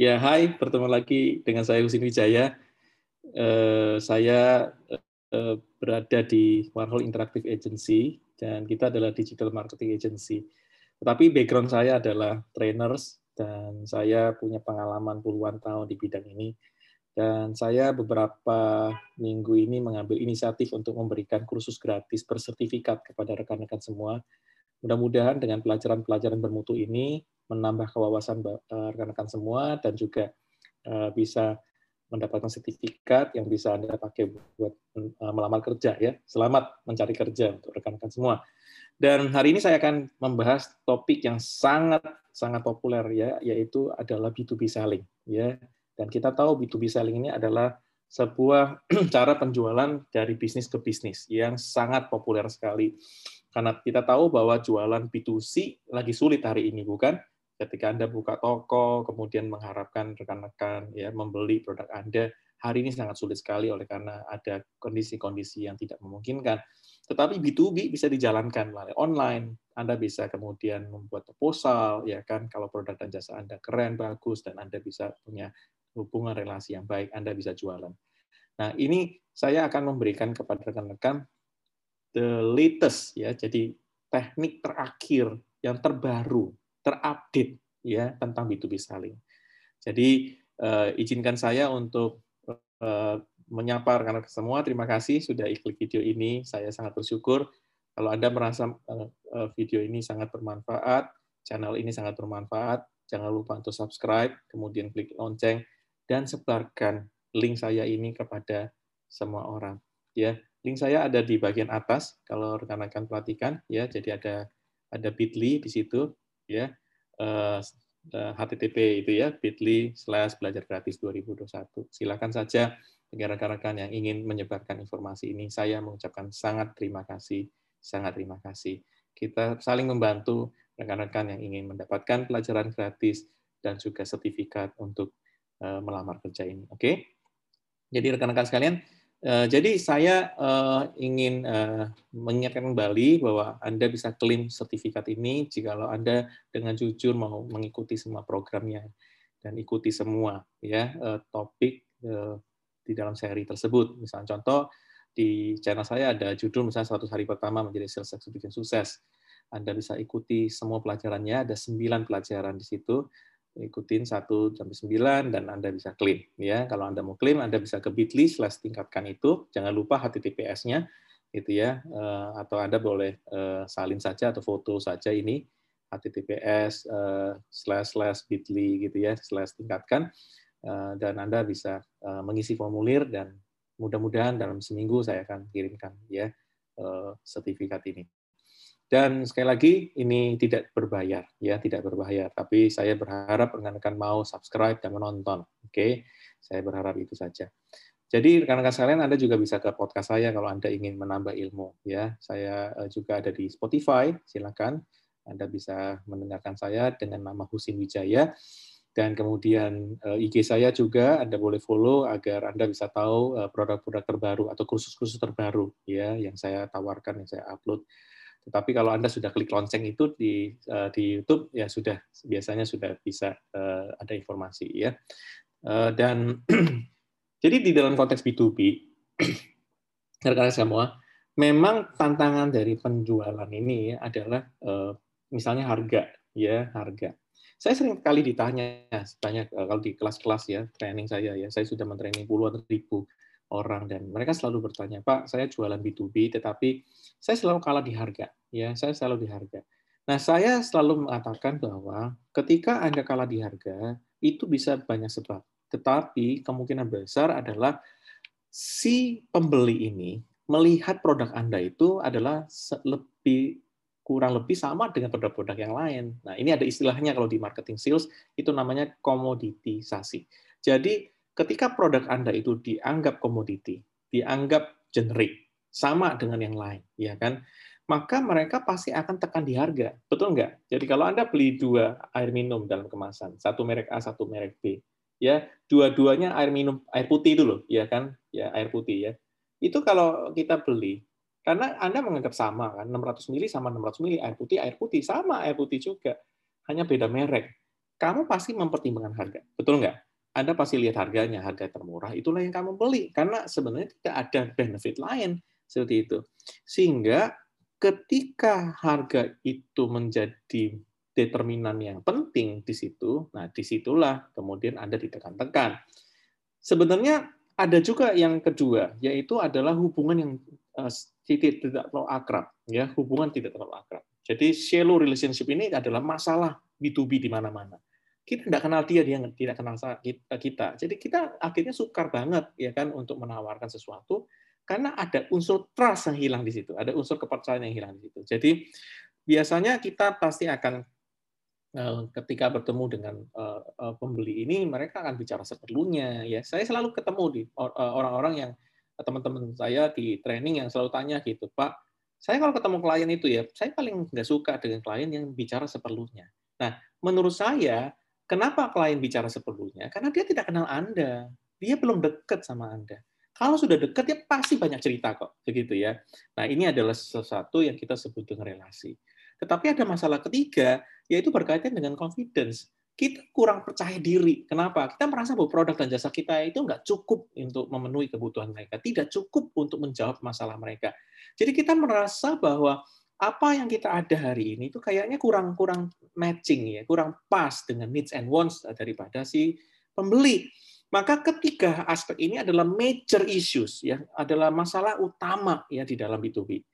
Ya, hai, bertemu lagi dengan saya Husin Wijaya. Uh, saya uh, berada di Warhol Interactive Agency dan kita adalah digital marketing agency. Tetapi background saya adalah trainers dan saya punya pengalaman puluhan tahun di bidang ini. Dan saya beberapa minggu ini mengambil inisiatif untuk memberikan kursus gratis bersertifikat kepada rekan-rekan semua. Mudah-mudahan dengan pelajaran-pelajaran bermutu ini menambah kewawasan eh, rekan-rekan semua dan juga eh, bisa mendapatkan sertifikat yang bisa Anda pakai buat eh, melamar kerja ya. Selamat mencari kerja untuk rekan-rekan semua. Dan hari ini saya akan membahas topik yang sangat sangat populer ya, yaitu adalah B2B selling ya. Dan kita tahu B2B selling ini adalah sebuah cara penjualan dari bisnis ke bisnis yang sangat populer sekali. Karena kita tahu bahwa jualan B2C lagi sulit hari ini, bukan? Ketika Anda buka toko, kemudian mengharapkan rekan-rekan ya membeli produk Anda, hari ini sangat sulit sekali oleh karena ada kondisi-kondisi yang tidak memungkinkan. Tetapi B2B bisa dijalankan melalui online. Anda bisa kemudian membuat proposal, ya kan, kalau produk dan jasa Anda keren, bagus, dan Anda bisa punya hubungan relasi yang baik, Anda bisa jualan. Nah, ini saya akan memberikan kepada rekan-rekan the latest, ya, jadi teknik terakhir yang terbaru terupdate ya tentang B2B selling. Jadi uh, izinkan saya untuk uh, menyapa rekan-rekan semua. Terima kasih sudah klik video ini. Saya sangat bersyukur kalau Anda merasa uh, video ini sangat bermanfaat, channel ini sangat bermanfaat, jangan lupa untuk subscribe, kemudian klik lonceng dan sebarkan link saya ini kepada semua orang. Ya, link saya ada di bagian atas kalau rekan-rekan perhatikan ya. Jadi ada ada Bitly di situ ya HTTP eh, itu ya bit.ly slash belajar gratis 2021. Silakan saja rekan-rekan yang ingin menyebarkan informasi ini. Saya mengucapkan sangat terima kasih, sangat terima kasih. Kita saling membantu rekan-rekan yang ingin mendapatkan pelajaran gratis dan juga sertifikat untuk eh, melamar kerja ini. Oke? Jadi rekan-rekan sekalian, Eh, jadi saya uh, ingin uh, mengingatkan kembali bahwa Anda bisa klaim sertifikat ini jika Anda dengan jujur mau mengikuti semua programnya dan ikuti semua ya topik di dalam seri tersebut. Misalnya contoh di channel saya ada judul misalnya 100 hari pertama menjadi sales executive sukses. Anda bisa ikuti semua pelajarannya, ada 9 pelajaran di situ ikutin 1 sampai 9 dan Anda bisa klaim ya. Kalau Anda mau klaim Anda bisa ke Bitly slash tingkatkan itu. Jangan lupa HTTPS-nya gitu ya. Eh, atau Anda boleh eh, salin saja atau foto saja ini HTTPS eh, slash slash Bitly gitu ya slash tingkatkan dan Anda bisa mengisi formulir dan mudah-mudahan dalam seminggu saya akan kirimkan ya sertifikat ini. Dan sekali lagi ini tidak berbayar, ya tidak berbayar. Tapi saya berharap rekan-rekan mau subscribe dan menonton. Oke, okay? saya berharap itu saja. Jadi rekan-rekan sekalian Anda juga bisa ke podcast saya kalau Anda ingin menambah ilmu. Ya, saya eh, juga ada di Spotify. Silakan Anda bisa mendengarkan saya dengan nama Husin Wijaya. Dan kemudian eh, IG saya juga Anda boleh follow agar Anda bisa tahu eh, produk-produk terbaru atau kursus-kursus terbaru ya yang saya tawarkan, yang saya upload tetapi kalau Anda sudah klik lonceng itu di uh, di YouTube ya sudah biasanya sudah bisa uh, ada informasi ya. Uh, dan jadi di dalam konteks B2B rekan-rekan semua, memang tantangan dari penjualan ini adalah misalnya harga ya, harga. Saya sering kali ditanya banyak kalau di kelas-kelas ya, training saya ya, saya sudah mentraining puluhan ribu orang dan mereka selalu bertanya, Pak, saya jualan B2B, tetapi saya selalu kalah di harga. Ya, saya selalu di harga. Nah, saya selalu mengatakan bahwa ketika Anda kalah di harga, itu bisa banyak sebab. Tetapi kemungkinan besar adalah si pembeli ini melihat produk Anda itu adalah lebih kurang lebih sama dengan produk-produk yang lain. Nah, ini ada istilahnya kalau di marketing sales itu namanya komoditisasi. Jadi ketika produk Anda itu dianggap komoditi, dianggap generik, sama dengan yang lain, ya kan? Maka mereka pasti akan tekan di harga, betul nggak? Jadi kalau Anda beli dua air minum dalam kemasan, satu merek A, satu merek B, ya dua-duanya air minum air putih itu loh, ya kan? Ya air putih ya. Itu kalau kita beli, karena Anda menganggap sama kan, 600 mili sama 600 mili air putih, air putih sama air putih juga, hanya beda merek. kamu pasti mempertimbangkan harga. Betul nggak? Anda pasti lihat harganya, harga termurah, itulah yang kamu beli. Karena sebenarnya tidak ada benefit lain seperti itu. Sehingga ketika harga itu menjadi determinan yang penting di situ, nah di situlah kemudian Anda ditekan-tekan. Sebenarnya ada juga yang kedua, yaitu adalah hubungan yang tidak, tidak terlalu akrab. ya Hubungan tidak terlalu akrab. Jadi shallow relationship ini adalah masalah B2B di mana-mana kita tidak kenal dia, dia tidak kenal kita. Jadi kita akhirnya sukar banget ya kan untuk menawarkan sesuatu karena ada unsur trust yang hilang di situ, ada unsur kepercayaan yang hilang di situ. Jadi biasanya kita pasti akan eh, ketika bertemu dengan eh, eh, pembeli ini mereka akan bicara seperlunya ya. Saya selalu ketemu di orang-orang yang teman-teman saya di training yang selalu tanya gitu, Pak, saya kalau ketemu klien itu ya, saya paling nggak suka dengan klien yang bicara seperlunya. Nah, menurut saya Kenapa klien bicara seperlunya? Karena dia tidak kenal Anda. Dia belum dekat sama Anda. Kalau sudah dekat, dia pasti banyak cerita kok. Begitu ya. Nah, ini adalah sesuatu yang kita sebut dengan relasi. Tetapi ada masalah ketiga, yaitu berkaitan dengan confidence. Kita kurang percaya diri. Kenapa? Kita merasa bahwa produk dan jasa kita itu nggak cukup untuk memenuhi kebutuhan mereka. Tidak cukup untuk menjawab masalah mereka. Jadi kita merasa bahwa apa yang kita ada hari ini itu kayaknya kurang kurang matching ya, kurang pas dengan needs and wants daripada si pembeli. Maka ketiga aspek ini adalah major issues ya, adalah masalah utama ya di dalam B2B.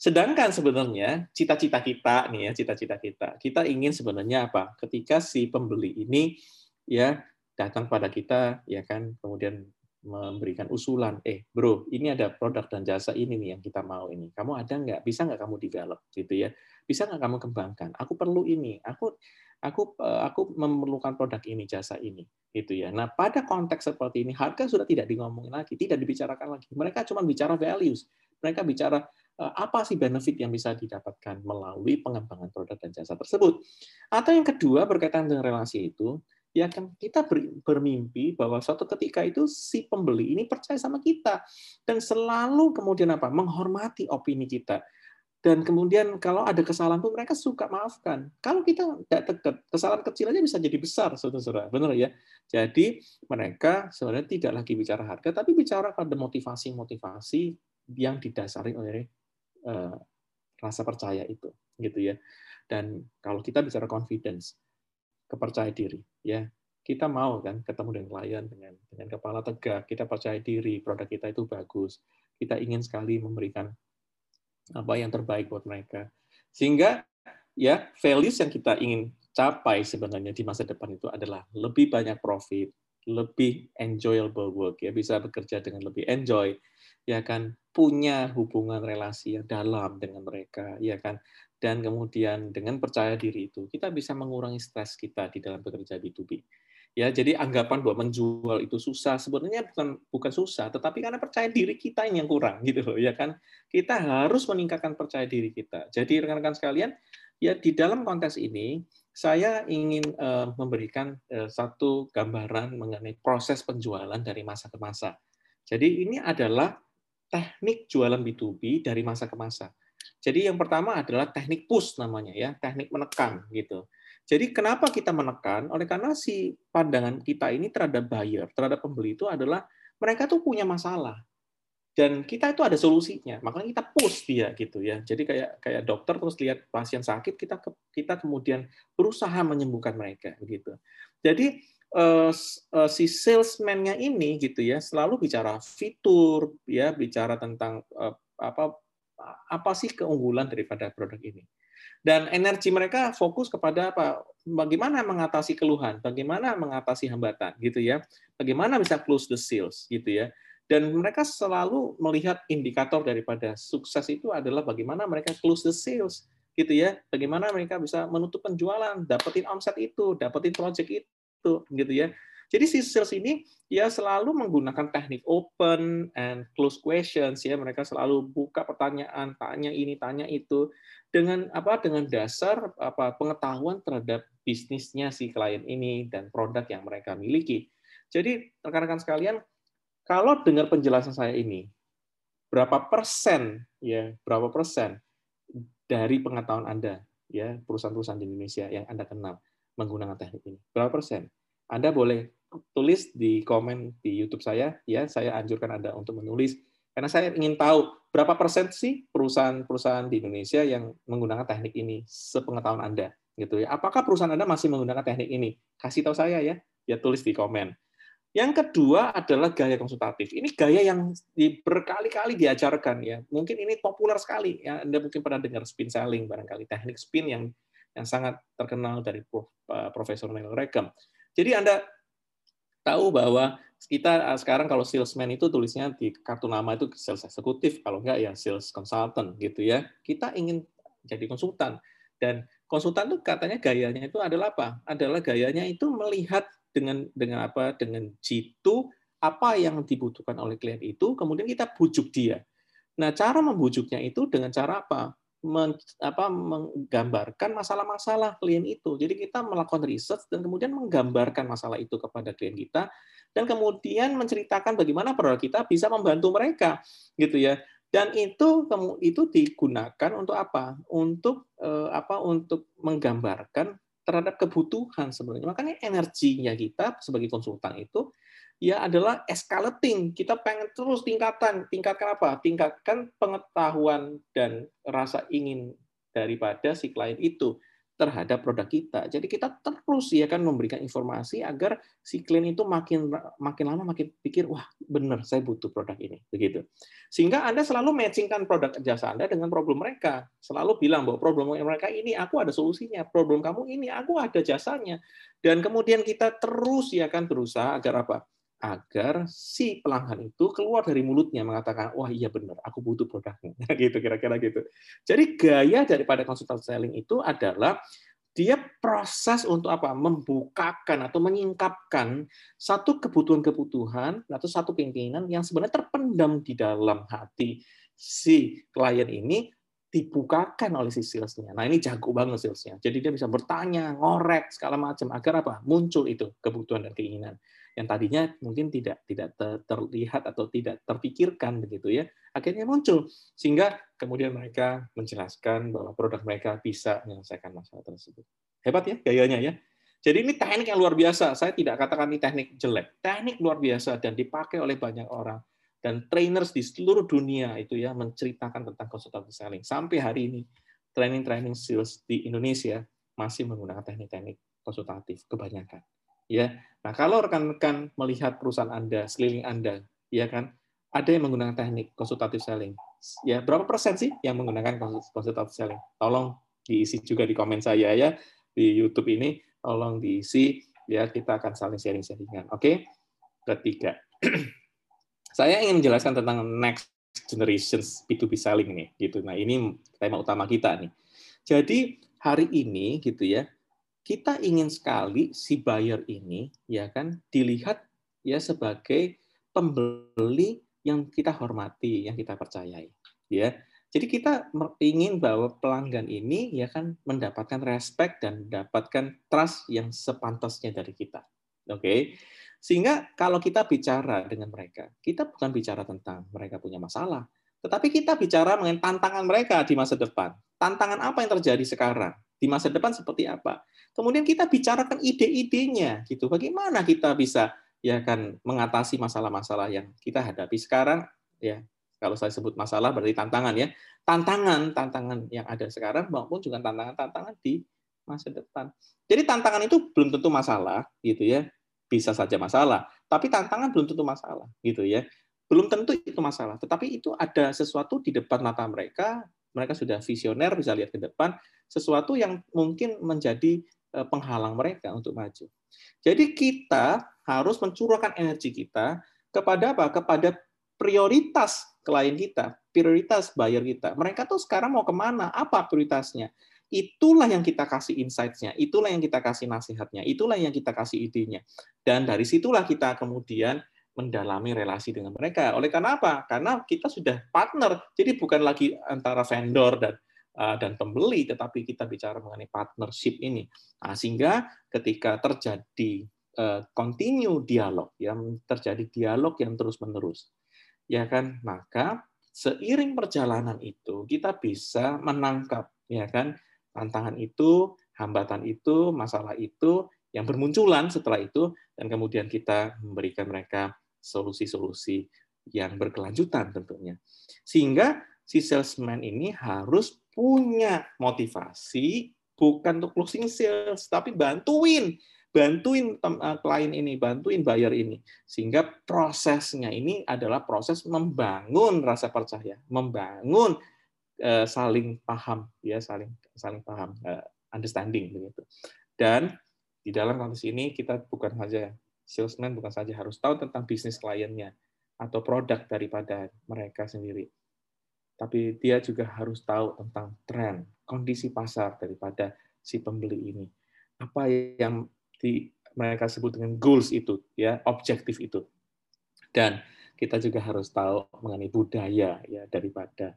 Sedangkan sebenarnya cita-cita kita nih ya, cita-cita kita, kita ingin sebenarnya apa? Ketika si pembeli ini ya datang pada kita ya kan, kemudian memberikan usulan, eh bro, ini ada produk dan jasa ini nih yang kita mau ini. Kamu ada nggak? Bisa nggak kamu develop gitu ya? Bisa nggak kamu kembangkan? Aku perlu ini. Aku aku eh, aku memerlukan produk ini, jasa ini, gitu ya. Nah pada konteks seperti ini harga sudah tidak ngomongin lagi, tidak dibicarakan lagi. Mereka cuma bicara values. Mereka bicara eh, apa sih benefit yang bisa didapatkan melalui pengembangan produk dan jasa tersebut. Atau yang kedua berkaitan dengan relasi itu, ya kan kita bermimpi bahwa suatu ketika itu si pembeli ini percaya sama kita dan selalu kemudian apa? Menghormati opini kita. Dan kemudian kalau ada kesalahan pun mereka suka maafkan. Kalau kita tidak dekat kesalahan kecil aja bisa jadi besar saudara-saudara. Benar ya? Jadi mereka sebenarnya tidak lagi bicara harga tapi bicara pada motivasi-motivasi yang didasari oleh uh, rasa percaya itu gitu ya. Dan kalau kita bicara confidence kepercayaan diri ya. Kita mau kan ketemu dengan klien dengan dengan kepala tegak kita percaya diri produk kita itu bagus. Kita ingin sekali memberikan apa yang terbaik buat mereka. Sehingga ya values yang kita ingin capai sebenarnya di masa depan itu adalah lebih banyak profit lebih enjoyable work ya. Bisa bekerja dengan lebih enjoy ya kan punya hubungan relasi yang dalam dengan mereka ya kan dan kemudian dengan percaya diri itu kita bisa mengurangi stres kita di dalam bekerja B2B. Ya, jadi anggapan bahwa menjual itu susah sebenarnya bukan bukan susah, tetapi karena percaya diri kita yang kurang gitu loh, ya kan? Kita harus meningkatkan percaya diri kita. Jadi rekan-rekan sekalian, ya di dalam konteks ini saya ingin uh, memberikan uh, satu gambaran mengenai proses penjualan dari masa ke masa. Jadi ini adalah teknik jualan B2B dari masa ke masa. Jadi yang pertama adalah teknik push namanya ya, teknik menekan gitu. Jadi kenapa kita menekan? Oleh karena si pandangan kita ini terhadap buyer, terhadap pembeli itu adalah mereka tuh punya masalah dan kita itu ada solusinya. Makanya kita push dia gitu ya. Jadi kayak kayak dokter terus lihat pasien sakit kita kita kemudian berusaha menyembuhkan mereka begitu. Jadi uh, si salesman-nya ini gitu ya selalu bicara fitur ya bicara tentang uh, apa apa sih keunggulan daripada produk ini. Dan energi mereka fokus kepada apa? Bagaimana mengatasi keluhan, bagaimana mengatasi hambatan gitu ya. Bagaimana bisa close the sales gitu ya. Dan mereka selalu melihat indikator daripada sukses itu adalah bagaimana mereka close the sales gitu ya. Bagaimana mereka bisa menutup penjualan, dapetin omset itu, dapetin project itu gitu ya. Jadi si sales ini ya selalu menggunakan teknik open and close questions ya mereka selalu buka pertanyaan, tanya ini, tanya itu dengan apa dengan dasar apa pengetahuan terhadap bisnisnya si klien ini dan produk yang mereka miliki. Jadi rekan-rekan sekalian, kalau dengar penjelasan saya ini, berapa persen ya, berapa persen dari pengetahuan Anda ya perusahaan-perusahaan di Indonesia yang Anda kenal menggunakan teknik ini? Berapa persen? Anda boleh tulis di komen di YouTube saya, ya saya anjurkan Anda untuk menulis karena saya ingin tahu berapa persen sih perusahaan-perusahaan di Indonesia yang menggunakan teknik ini sepengetahuan Anda gitu ya. Apakah perusahaan Anda masih menggunakan teknik ini? Kasih tahu saya ya. Ya tulis di komen. Yang kedua adalah gaya konsultatif. Ini gaya yang berkali-kali diajarkan ya. Mungkin ini populer sekali ya. Anda mungkin pernah dengar spin selling barangkali teknik spin yang yang sangat terkenal dari Profesor Neil Rackham. Jadi Anda tahu bahwa kita eh, sekarang kalau salesman itu tulisnya di kartu nama itu sales eksekutif, kalau enggak ya sales consultant gitu ya. Kita ingin jadi konsultan dan konsultan itu katanya gayanya itu adalah apa? Adalah gayanya itu melihat dengan dengan apa? Dengan jitu apa yang dibutuhkan oleh klien itu, kemudian kita bujuk dia. Nah, cara membujuknya itu dengan cara apa? Men, apa, menggambarkan masalah-masalah klien itu. Jadi kita melakukan research dan kemudian menggambarkan masalah itu kepada klien kita dan kemudian menceritakan bagaimana produk kita bisa membantu mereka, gitu ya. Dan itu itu digunakan untuk apa? Untuk eh, apa? Untuk menggambarkan terhadap kebutuhan sebenarnya. Makanya energinya kita sebagai konsultan itu ya adalah escalating. Kita pengen terus tingkatan, tingkatkan apa? Tingkatkan pengetahuan dan rasa ingin daripada si klien itu terhadap produk kita. Jadi kita terus ya kan memberikan informasi agar si klien itu makin makin lama makin pikir wah benar saya butuh produk ini begitu. Sehingga Anda selalu matchingkan produk jasa Anda dengan problem mereka. Selalu bilang bahwa problem mereka ini aku ada solusinya, problem kamu ini aku ada jasanya. Dan kemudian kita terus ya kan berusaha agar apa? Agar si pelanggan itu keluar dari mulutnya mengatakan wah iya benar aku butuh produknya gitu kira-kira gitu. Jadi gaya daripada konsultan selling itu adalah dia proses untuk apa? Membukakan atau menyingkapkan satu kebutuhan-kebutuhan atau satu keinginan yang sebenarnya terpendam di dalam hati si klien ini dibukakan oleh si salesnya. Nah ini jago banget salesnya. Jadi dia bisa bertanya, ngorek segala macam agar apa? Muncul itu kebutuhan dan keinginan yang tadinya mungkin tidak tidak terlihat atau tidak terpikirkan begitu ya akhirnya muncul. Sehingga kemudian mereka menjelaskan bahwa produk mereka bisa menyelesaikan masalah tersebut. Hebat ya gayanya ya. Jadi ini teknik yang luar biasa. Saya tidak katakan ini teknik jelek. Teknik luar biasa dan dipakai oleh banyak orang. Dan trainers di seluruh dunia itu ya menceritakan tentang konsultasi selling. Sampai hari ini training-training sales di Indonesia masih menggunakan teknik-teknik konsultatif kebanyakan ya. Nah, kalau rekan-rekan melihat perusahaan Anda, sekeliling Anda, ya kan, ada yang menggunakan teknik konsultatif selling. Ya, berapa persen sih yang menggunakan konsultatif selling? Tolong diisi juga di komen saya ya di YouTube ini, tolong diisi ya kita akan saling sharing-sharingan. Oke. Ketiga. saya ingin menjelaskan tentang next generations B2B selling nih gitu. Nah, ini tema utama kita nih. Jadi hari ini gitu ya, kita ingin sekali si buyer ini ya kan dilihat ya sebagai pembeli yang kita hormati, yang kita percayai, ya. Jadi kita ingin bahwa pelanggan ini ya kan mendapatkan respect dan mendapatkan trust yang sepantasnya dari kita. Oke. Okay? Sehingga kalau kita bicara dengan mereka, kita bukan bicara tentang mereka punya masalah, tetapi kita bicara mengenai tantangan mereka di masa depan. Tantangan apa yang terjadi sekarang? Di masa depan seperti apa? Kemudian kita bicarakan ide-idenya gitu. Bagaimana kita bisa ya kan mengatasi masalah-masalah yang kita hadapi sekarang ya. Kalau saya sebut masalah berarti tantangan ya. Tantangan, tantangan yang ada sekarang maupun juga tantangan-tantangan di masa depan. Jadi tantangan itu belum tentu masalah gitu ya. Bisa saja masalah, tapi tantangan belum tentu masalah gitu ya. Belum tentu itu masalah, tetapi itu ada sesuatu di depan mata mereka, mereka sudah visioner bisa lihat ke depan, sesuatu yang mungkin menjadi penghalang mereka untuk maju. Jadi kita harus mencurahkan energi kita kepada apa? Kepada prioritas klien kita, prioritas buyer kita. Mereka tuh sekarang mau ke mana? Apa prioritasnya? Itulah yang kita kasih insights-nya, itulah yang kita kasih nasihatnya, itulah yang kita kasih idenya. Dan dari situlah kita kemudian mendalami relasi dengan mereka. Oleh karena apa? Karena kita sudah partner, jadi bukan lagi antara vendor dan Eh, dan pembeli, tetapi kita bicara mengenai partnership ini. Nah, sehingga ketika terjadi uh, continue dialog, yang terjadi dialog yang terus-menerus, ya kan, maka seiring perjalanan itu kita bisa menangkap, ya kan, tantangan itu hambatan itu, masalah itu yang bermunculan setelah itu, dan kemudian kita memberikan mereka solusi-solusi yang berkelanjutan tentunya. Sehingga si salesman ini harus punya motivasi bukan untuk closing sales, tapi bantuin bantuin eh, klien ini, bantuin buyer ini. Sehingga prosesnya ini adalah proses membangun rasa percaya, membangun uh, saling paham, ya saling saling paham, uh, understanding begitu. Dan di dalam konteks ini kita bukan saja salesman bukan saja harus tahu tentang bisnis kliennya atau produk daripada mereka sendiri, tapi dia juga harus tahu tentang tren, kondisi pasar daripada si pembeli ini. Apa yang di mereka sebut dengan goals itu, ya objektif itu. Dan kita juga harus tahu mengenai budaya ya daripada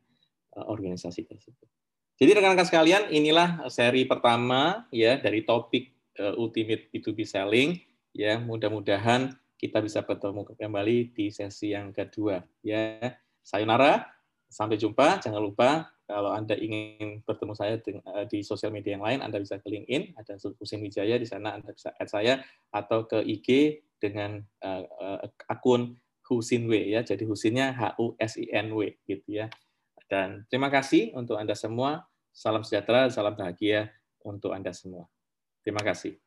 uh, organisasi tersebut. Jadi rekan-rekan sekalian, inilah seri pertama ya dari topik uh, ultimate B2B selling ya. Mudah-mudahan kita bisa bertemu kembali di sesi yang kedua ya. Sayonara, sampai jumpa. Jangan lupa kalau Anda ingin bertemu saya eh, di sosial media yang lain, Anda bisa ke LinkedIn, ada Husin Wijaya, di sana Anda bisa add saya, atau ke IG dengan uh, uh, akun Husin W, ya. jadi Husinnya H-U-S-I-N-W, gitu ya. Dan terima kasih untuk Anda semua, salam sejahtera, salam bahagia untuk Anda semua. Terima kasih.